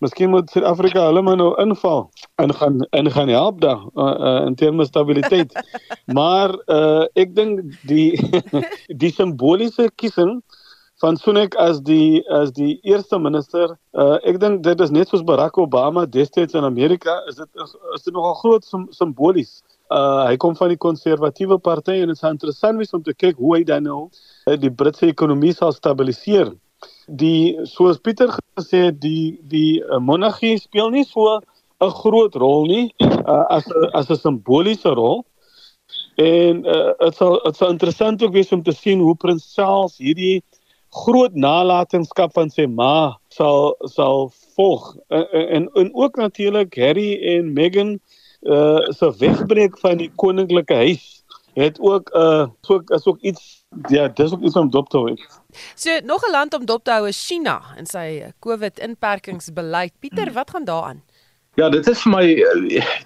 Miskien moet Suid-Afrika hulle maar nou inval en gaan en gaan help daar uh, uh, in terme stabiliteit. maar uh, ek dink die die simboliese kiesing van Sunak as die as die eerste minister, uh, ek dink dit is net soos Barack Obama destyds in Amerika, is dit is dit nogal groot sim, simbolies. Uh, hy kom van die konservatiewe party en dit is interessant om te kyk hoe hy dan nou die Britse ekonomie sal stabiliseer die soos Pieter gesê het die die uh, monargie speel nie so 'n groot rol nie uh, as as 'n simboliese rol. En dit uh, sal dit sal interessant ook wees om te sien hoe Prins Charles hierdie groot nalatenskap van sy ma sal sal volg en en, en ook natuurlik Harry en Meghan uh, se wegbreek van die koninklike huis het ook 'n uh, ook is ook iets Ja, dis ook iets om dop te hou. So nog 'n land om dop te hou is China en sy COVID inperkingsbeleid. Pieter, wat gaan daaraan? Ja, dit is vir my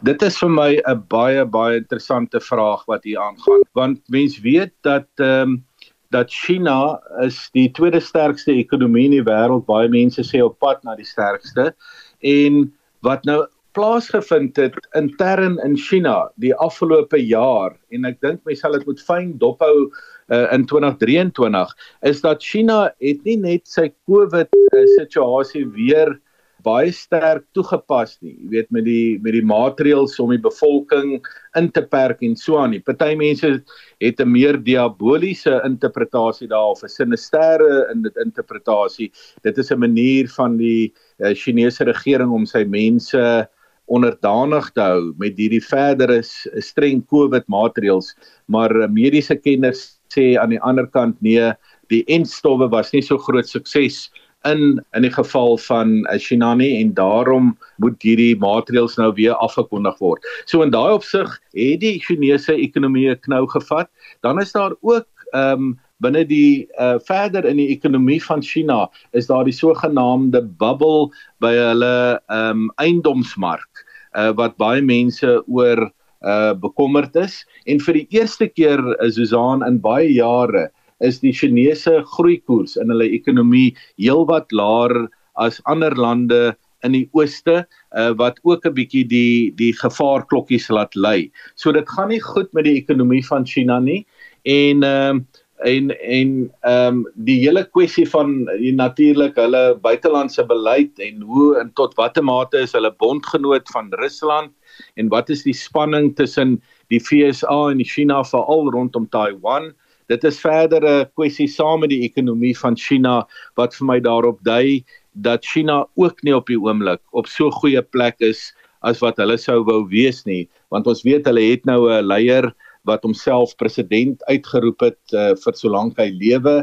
dit is vir my 'n baie baie interessante vraag wat hier aangaan. Want mens weet dat ehm um, dat China is die tweede sterkste ekonomie in die wêreld. Baie mense sê op pad na die sterkste. En wat nou plaasgevind het intern in China die afgelope jaar en ek dink mense sal dit moet fyn dophou uh, in 2023 is dat China het nie net sy COVID uh, situasie weer baie sterk toegepas nie. Jy weet met die met die maatreëls om die bevolking in te perk en so aan. Party mense het 'n meer diaboliese interpretasie daarof, 'n sinisterre in dit interpretasie. Dit is 'n manier van die uh, Chinese regering om sy mense onderdanig te hou met hierdie verdere streng COVID maatreëls, maar mediese kenners sê aan die ander kant nee, die enstowwe was nie so groot sukses in in die geval van eh, Shinani en daarom moet hierdie maatreëls nou weer afgekondig word. So in daai opsig het die Chinese ekonomie 'n knou gevat. Dan is daar ook ehm um, binne die uh, verder in die ekonomie van China is daar die sogenaamde bubble by hulle um, eiendomsmark uh, wat baie mense oor uh bekommerd is en vir die eerste keer is uh, Susan in baie jare is die Chinese groeikoers in hulle ekonomie heelwat laer as ander lande in die ooste uh, wat ook 'n bietjie die die gevaarklokkies laat lui. So dit gaan nie goed met die ekonomie van China nie en ehm uh, en en ehm um, die hele kwessie van die natuurlik hulle buitelandse beleid en hoe en tot watter mate is hulle bondgenoot van Rusland en wat is die spanning tussen die FSA en China veral rondom Taiwan? Dit is verder 'n kwessie saam met die ekonomie van China wat vir my daarop dui dat China ook nie op die oomblik op so goeie plek is as wat hulle sou wou wees nie, want ons weet hulle het nou 'n leier wat homself president uitgeroep het uh, vir solank hy lewe.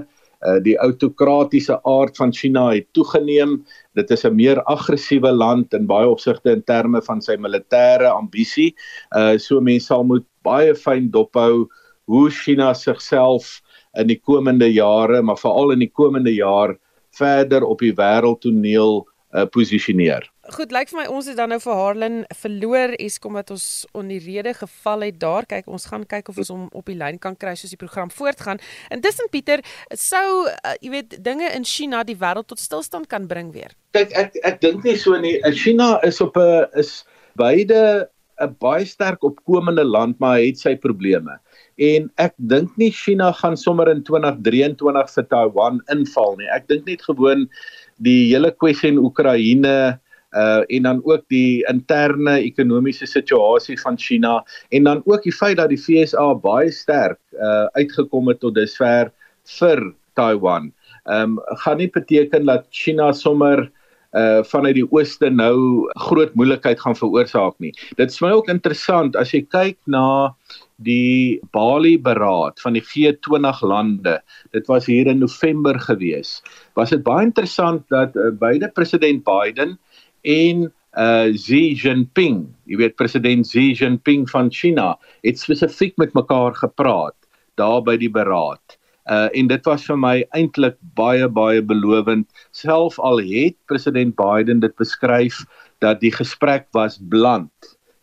Uh, die autokratiese aard van China het toegeneem. Dit is 'n meer aggressiewe land in baie opsigte in terme van sy militêre ambisie. Uh so mense sal moet baie fyn dophou hoe China sigself in die komende jare, maar veral in die komende jaar verder op die wêreldtoneel uh posisioneer. Goed, lyk vir my ons het dan nou vir Harlan verloor Eskom wat ons onrede geval het daar. Kyk, ons gaan kyk of ons hom op die lyn kan kry soos die program voortgaan. Intussen Pieter, sou uh, jy weet dinge in China die wêreld tot stilstand kan bring weer. Kyk, ek ek dink nie so nie. China is op 'n is beide 'n baie sterk opkomende land, maar het sy probleme. En ek dink nie China gaan sommer in 2023 vir Taiwan inval nie. Ek dink net gewoon die hele kwessie in Oekraïne uh en dan ook die interne ekonomiese situasie van China en dan ook die feit dat die FSA baie sterk uh uitgekom het tot dusver vir Taiwan. Ehm um, gaan nie beteken dat China sommer uh vanuit die ooste nou groot moeilikheid gaan veroorsaak nie. Dit is my ook interessant as jy kyk na die Bali beraad van die G20 lande. Dit was hier in November gewees. Was dit baie interessant dat uh, beide president Biden en uh Xi Jinping, jy weet president Xi Jinping van China, het spesifiek met mekaar gepraat daar by die beraad. Uh en dit was vir my eintlik baie baie belovend. Self al het president Biden dit beskryf dat die gesprek was bland.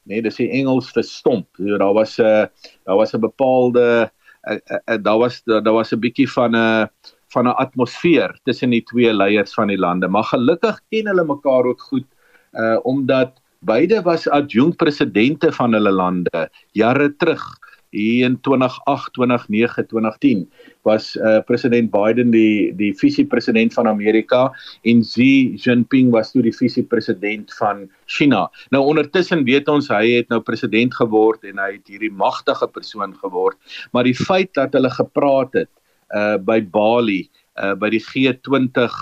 Nee, dis die Engels vir stomp. So, daar was 'n uh, daar was 'n bepaalde uh, uh, uh, daar was daar was 'n bietjie van 'n uh, van 'n atmosfeer tussen die twee leiers van die lande, maar gelukkig ken hulle mekaar ook goed uh omdat beide was adjunkt presidente van hulle lande jare terug hier in 2008, 2009, 2010 was uh, president Biden die die visiepresident van Amerika en Xi Jinping was toe die visiepresident van China. Nou ondertussen weet ons hy het nou president geword en hy het hierdie magtige persoon geword, maar die feit dat hulle gepraat het uh by Bali, uh by die G20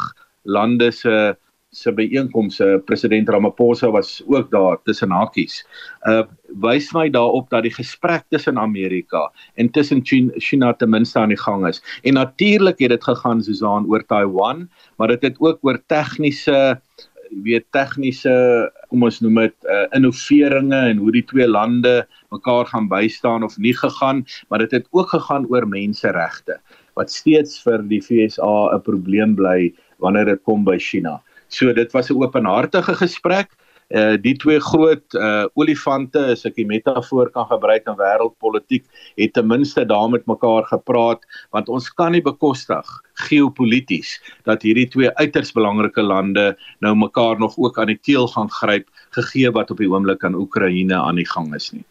lande se uh, se byeenkomste president Ramaphosa was ook daar tussen hakies. Uh wys my daarop dat die gesprek tussen Amerika en tussen China ten minste aan die gang is. En natuurlik het dit gegaan Susan oor Taiwan, maar dit het ook oor tegniese weet tegniese kom ons noem dit uh, innoveringe en hoe die twee lande mekaar gaan bystaan of nie gegaan, maar dit het ook gegaan oor menseregte wat steeds vir die FSA 'n probleem bly wanneer dit kom by China. So dit was 'n openhartige gesprek. Uh die twee groot uh olifante, as ek die metafoor kan gebruik in wêreldpolitiek, het ten minste daar met mekaar gepraat want ons kan nie bekostig geopolities dat hierdie twee uiters belangrike lande nou mekaar nog ook aan die keel gaan gryp gegee wat op die oomblik aan Oekraïne aan die gang is nie.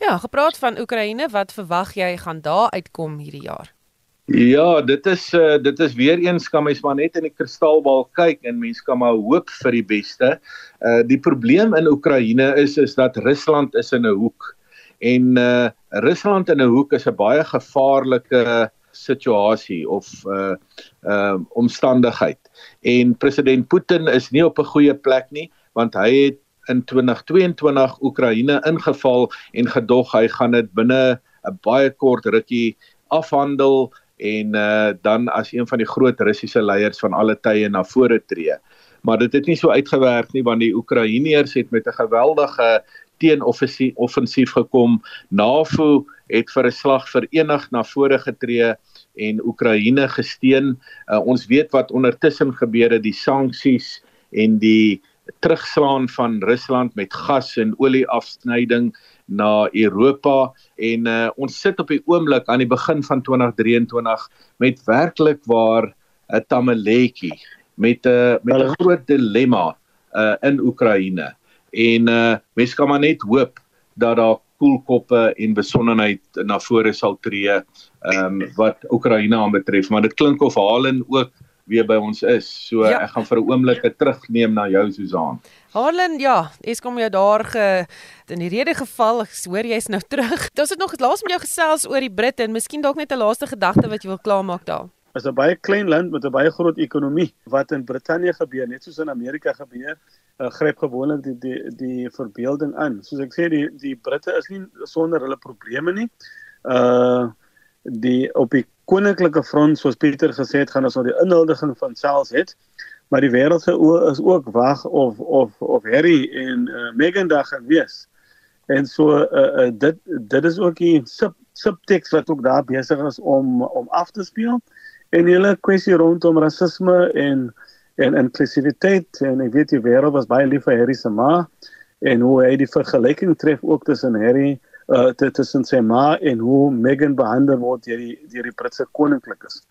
Ja, gepraat van Oekraïne, wat verwag jy gaan daar uitkom hierdie jaar? Ja, dit is uh, dit is weer eens kan mens maar net in die kristalbal kyk en mens kan maar hoop vir die beste. Uh die probleem in Oekraïne is is dat Rusland is in 'n hoek. En uh Rusland in 'n hoek is 'n baie gevaarlike situasie of uh uh omstandigheid. En president Putin is nie op 'n goeie plek nie want hy het in 2022 Oekraïne ingeval en gedog hy gaan dit binne 'n baie kort rukkie afhandel en uh, dan as een van die groot Russiese leiers van alle tye na vore tree. Maar dit het nie so uitgewerk nie want die Oekraïners het met 'n geweldige teenoffensief gekom. NAVO het vir 'n slag verenig na vore getree en Oekraïne gesteun. Uh, ons weet wat ondertussen gebeur het, die sanksies en die terugslaan van Rusland met gas en olie afsnyding na Europa en uh, ons sit op die oomblik aan die begin van 2023 met werklik waar 'n tamaletjie met 'n uh, met 'n groot dilemma uh, in Oekraïne. En uh, mense kan maar net hoop dat daar koelkoppe en besonnenheid na vore sal tree ehm um, wat Oekraïne aanbetref, maar dit klink of Halen ook weer by ons is. So ja. ek gaan vir 'n oomblik terugneem na jou Susan. Harlan, ja, Eskom jou daar ge in die rede geval. Ek hoor jy's nou terug. Ons het nog laas met jou gesels oor die Britte en miskien dalk net 'n laaste gedagte wat jy wil klaarmaak daar. Is 'n baie klein land met 'n baie groot ekonomie. Wat in Brittanje gebeur, net soos in Amerika gebeur, uh, gryp gewoonlik die die die verbeelding aan. Soos ek sê, die die Britte is nie sonder hulle probleme nie. Uh die op die koninklike front soos Pieter gesê het gaan ons nou die inhuldiging van Charles het maar die wêreld se oë is ook wag of of of Harry en uh, Meghan daar gaan wees en so uh, uh, dit dit is ook die sub subtekst wat ook daar besig is om om af te speel. En hele kwessie rondom rasisme en en inklusiwiteit en ek weet die wêreld was baie lief vir Harry se ma en hoe hy die vergelyking tref ook tussen Harry uh tussen sy ma en hoe Meghan behandel word deur die deur die Britse koninklikes.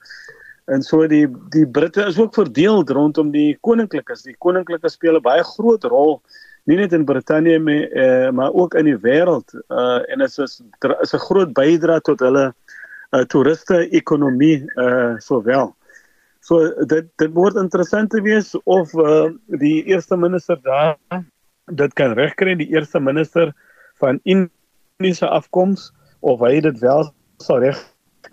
En so die die Britte is ook verdeel rondom die koninklikes. Die koninklikes speel 'n baie groot rol nie net in Brittanje maar uh, maar ook in die wêreld. Uh en dit is is 'n groot bydrae tot hulle uh, toeriste ekonomie uh sowel. So dit dit word interessant te wees of uh, die eerste minister daar dit kan regkry die eerste minister van in etniese afkoms of hy dit wel sal reg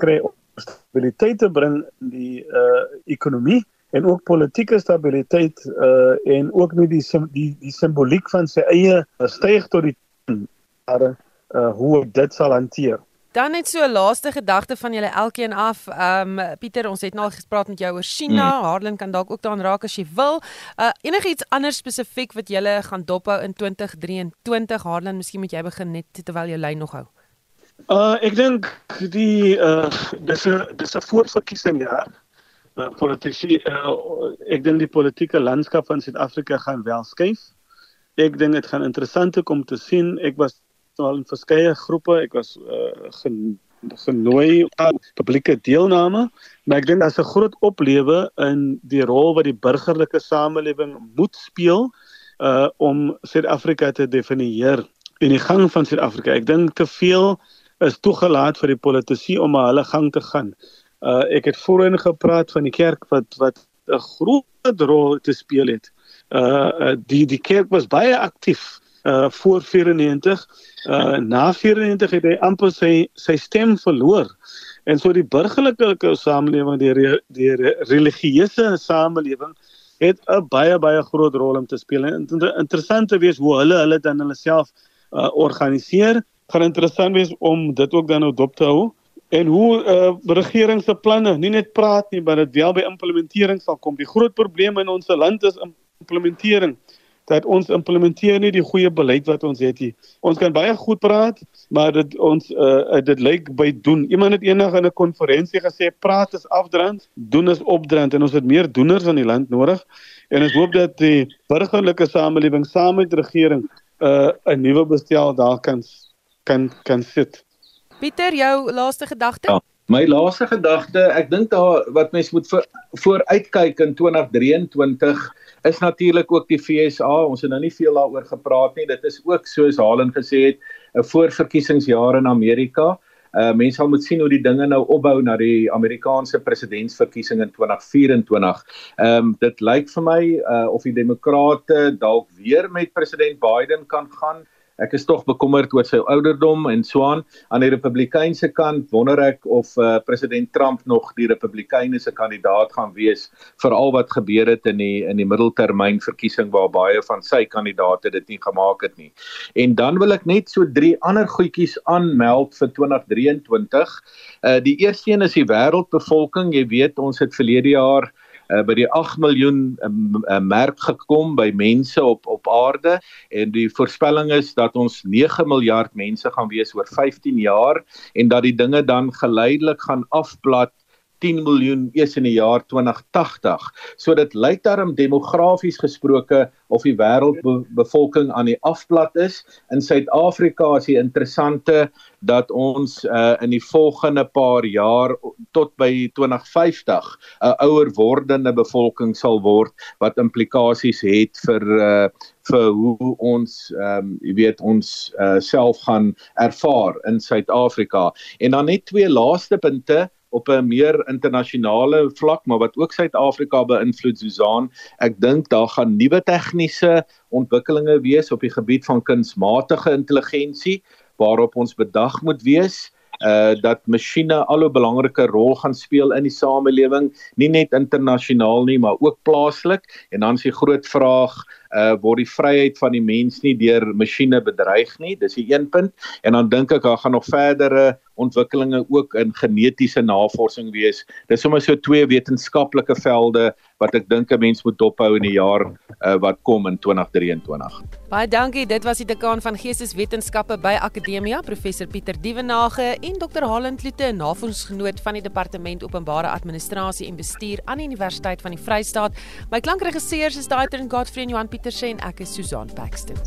kry om stabiliteit te bring in die uh ekonomie en ook politieke stabiliteit uh en ook nie die die die simboliek van sy eie styg tot die jare uh hoe dit sal hanteer. Dan net so 'n laaste gedagte van julle elkeen af. Ehm um, Pieter, ons het nou al gespreek met jou oor China. Mm. Harlan kan dalk ook daaraan raak as jy wil. Uh enigiets anders spesifiek wat julle gaan dophou in 2023? Harlan, miskien moet jy begin net terwyl jy lyn nog hou. Uh ek dink die uh dis 'n dis 'n voorverkiesing jaar. Uh, politici uh, ek dink die politieke landskap van Suid-Afrika gaan wel skuif. Ek dink dit gaan interessant om te sien. Ek was al in verskeie groepe. Ek was uh, gen, genooi aan publieke deelname, maar ek dink daar's 'n groot oplewe in die rol wat die burgerlike samelewing moet speel uh om Suid-Afrika te definieer en die gang van Suid-Afrika. Ek dink te veel is toegelaat vir die politici om maar hulle gang te gaan. Uh ek het voorheen gepraat van die kerk wat wat 'n groot rol te speel het. Uh die die kerk was baie aktief uh voor 94 uh na 94 het hy amper sy sy stem verloor. En so die burgerlike samelewing die die religieuse samelewing het 'n baie baie groot rol om te speel en interessant te wees hoe hulle hulle dan hulle self uh, organiseer. Gaan interessant wees om dit ook dan nou dop te hou. En hoe uh, regering se planne nie net praat nie maar dit wel by implementering sal kom. Die groot probleem in ons land is implementering dat ons implementeer nie die goeie beleid wat ons het nie. Ons kan baie goed praat, maar dit ons uh, dit lyk by doen. Iemand het eendag in 'n konferensie gesê praat is afdrand, doen is opdrand en ons het meer doeners in die land nodig. En ek hoop dat die burgerlike samelewing saam met die regering 'n uh, 'n nuwe bestel daar kan kan kan sit. Pieter, jou laaste gedagte? Ja. My laaste gedagte, ek dink daar wat mens moet voor, vooruitkyk in 2023 is natuurlik ook die FSA. Ons het nou nie veel daaroor gepraat nie. Dit is ook soos Halen gesê het, 'n voorverkiesingsjaar in Amerika. Uh mense sal moet sien hoe die dinge nou opbou na die Amerikaanse presidentsverkiesing in 2024. Ehm um, dit lyk vir my uh of die demokrate dalk weer met president Biden kan gaan ek is tog bekommerd oor sy ouderdom en so aan. Die Republikeinse kant wonder ek of uh, president Trump nog die Republikeine se kandidaat gaan wees vir al wat gebeur het in die in die middeltermyn verkiesing waar baie van sy kandidaate dit nie gemaak het nie. En dan wil ek net so drie ander goedjies aanmeld vir 2023. Uh die eerste een is die wêreldbevolking. Jy weet ons het verlede jaar by die 8 miljoen uh, merk gekom by mense op op aarde. En die voorspelling is dat ons 9 miljard mense gaan wees oor 15 jaar en dat die dinge dan geleidelik gaan afplat 10 miljoen eers in die jaar 2080. So dit lyk daarom demografies gesproke of die wêreldbevolking aan die afplat is. In Suid-Afrika is die interessante dat ons uh, in die volgende paar jaar tot by 2050 'n uh, ouer wordende bevolking sal word wat implikasies het vir uh, vir hoe ons ehm um, jy weet ons uh, self gaan ervaar in Suid-Afrika. En dan net twee laaste punte op 'n meer internasionale vlak maar wat ook Suid-Afrika beïnvloed Susan. Ek dink daar gaan nuwe tegniese ontwikkelinge wees op die gebied van kunsmatige intelligensie waarop ons bedag moet wees uh dat masjiene al 'n belangrike rol gaan speel in die samelewing, nie net internasionaal nie, maar ook plaaslik. En dan is die groot vraag, uh word die vryheid van die mens nie deur masjiene bedreig nie? Dis die een punt. En dan dink ek daar gaan nog verdere ontwikkelinge ook in genetiese navorsing wees. Dis sommer so twee wetenskaplike velde wat ek dink 'n mens moet dophou in die jaar uh, wat kom in 2023. Baie dankie. Dit was die dekaan van Geesteswetenskappe by Akademia, professor Pieter Dievenage en Dr. Halen Kloete, navorsingsgenoot van die Departement Openbare Administrasie en Bestuur aan die Universiteit van die Vrystaat. My klankregisseurs is Daitrin Godfrey en Johan Pieterse en ek is Susan Paxton.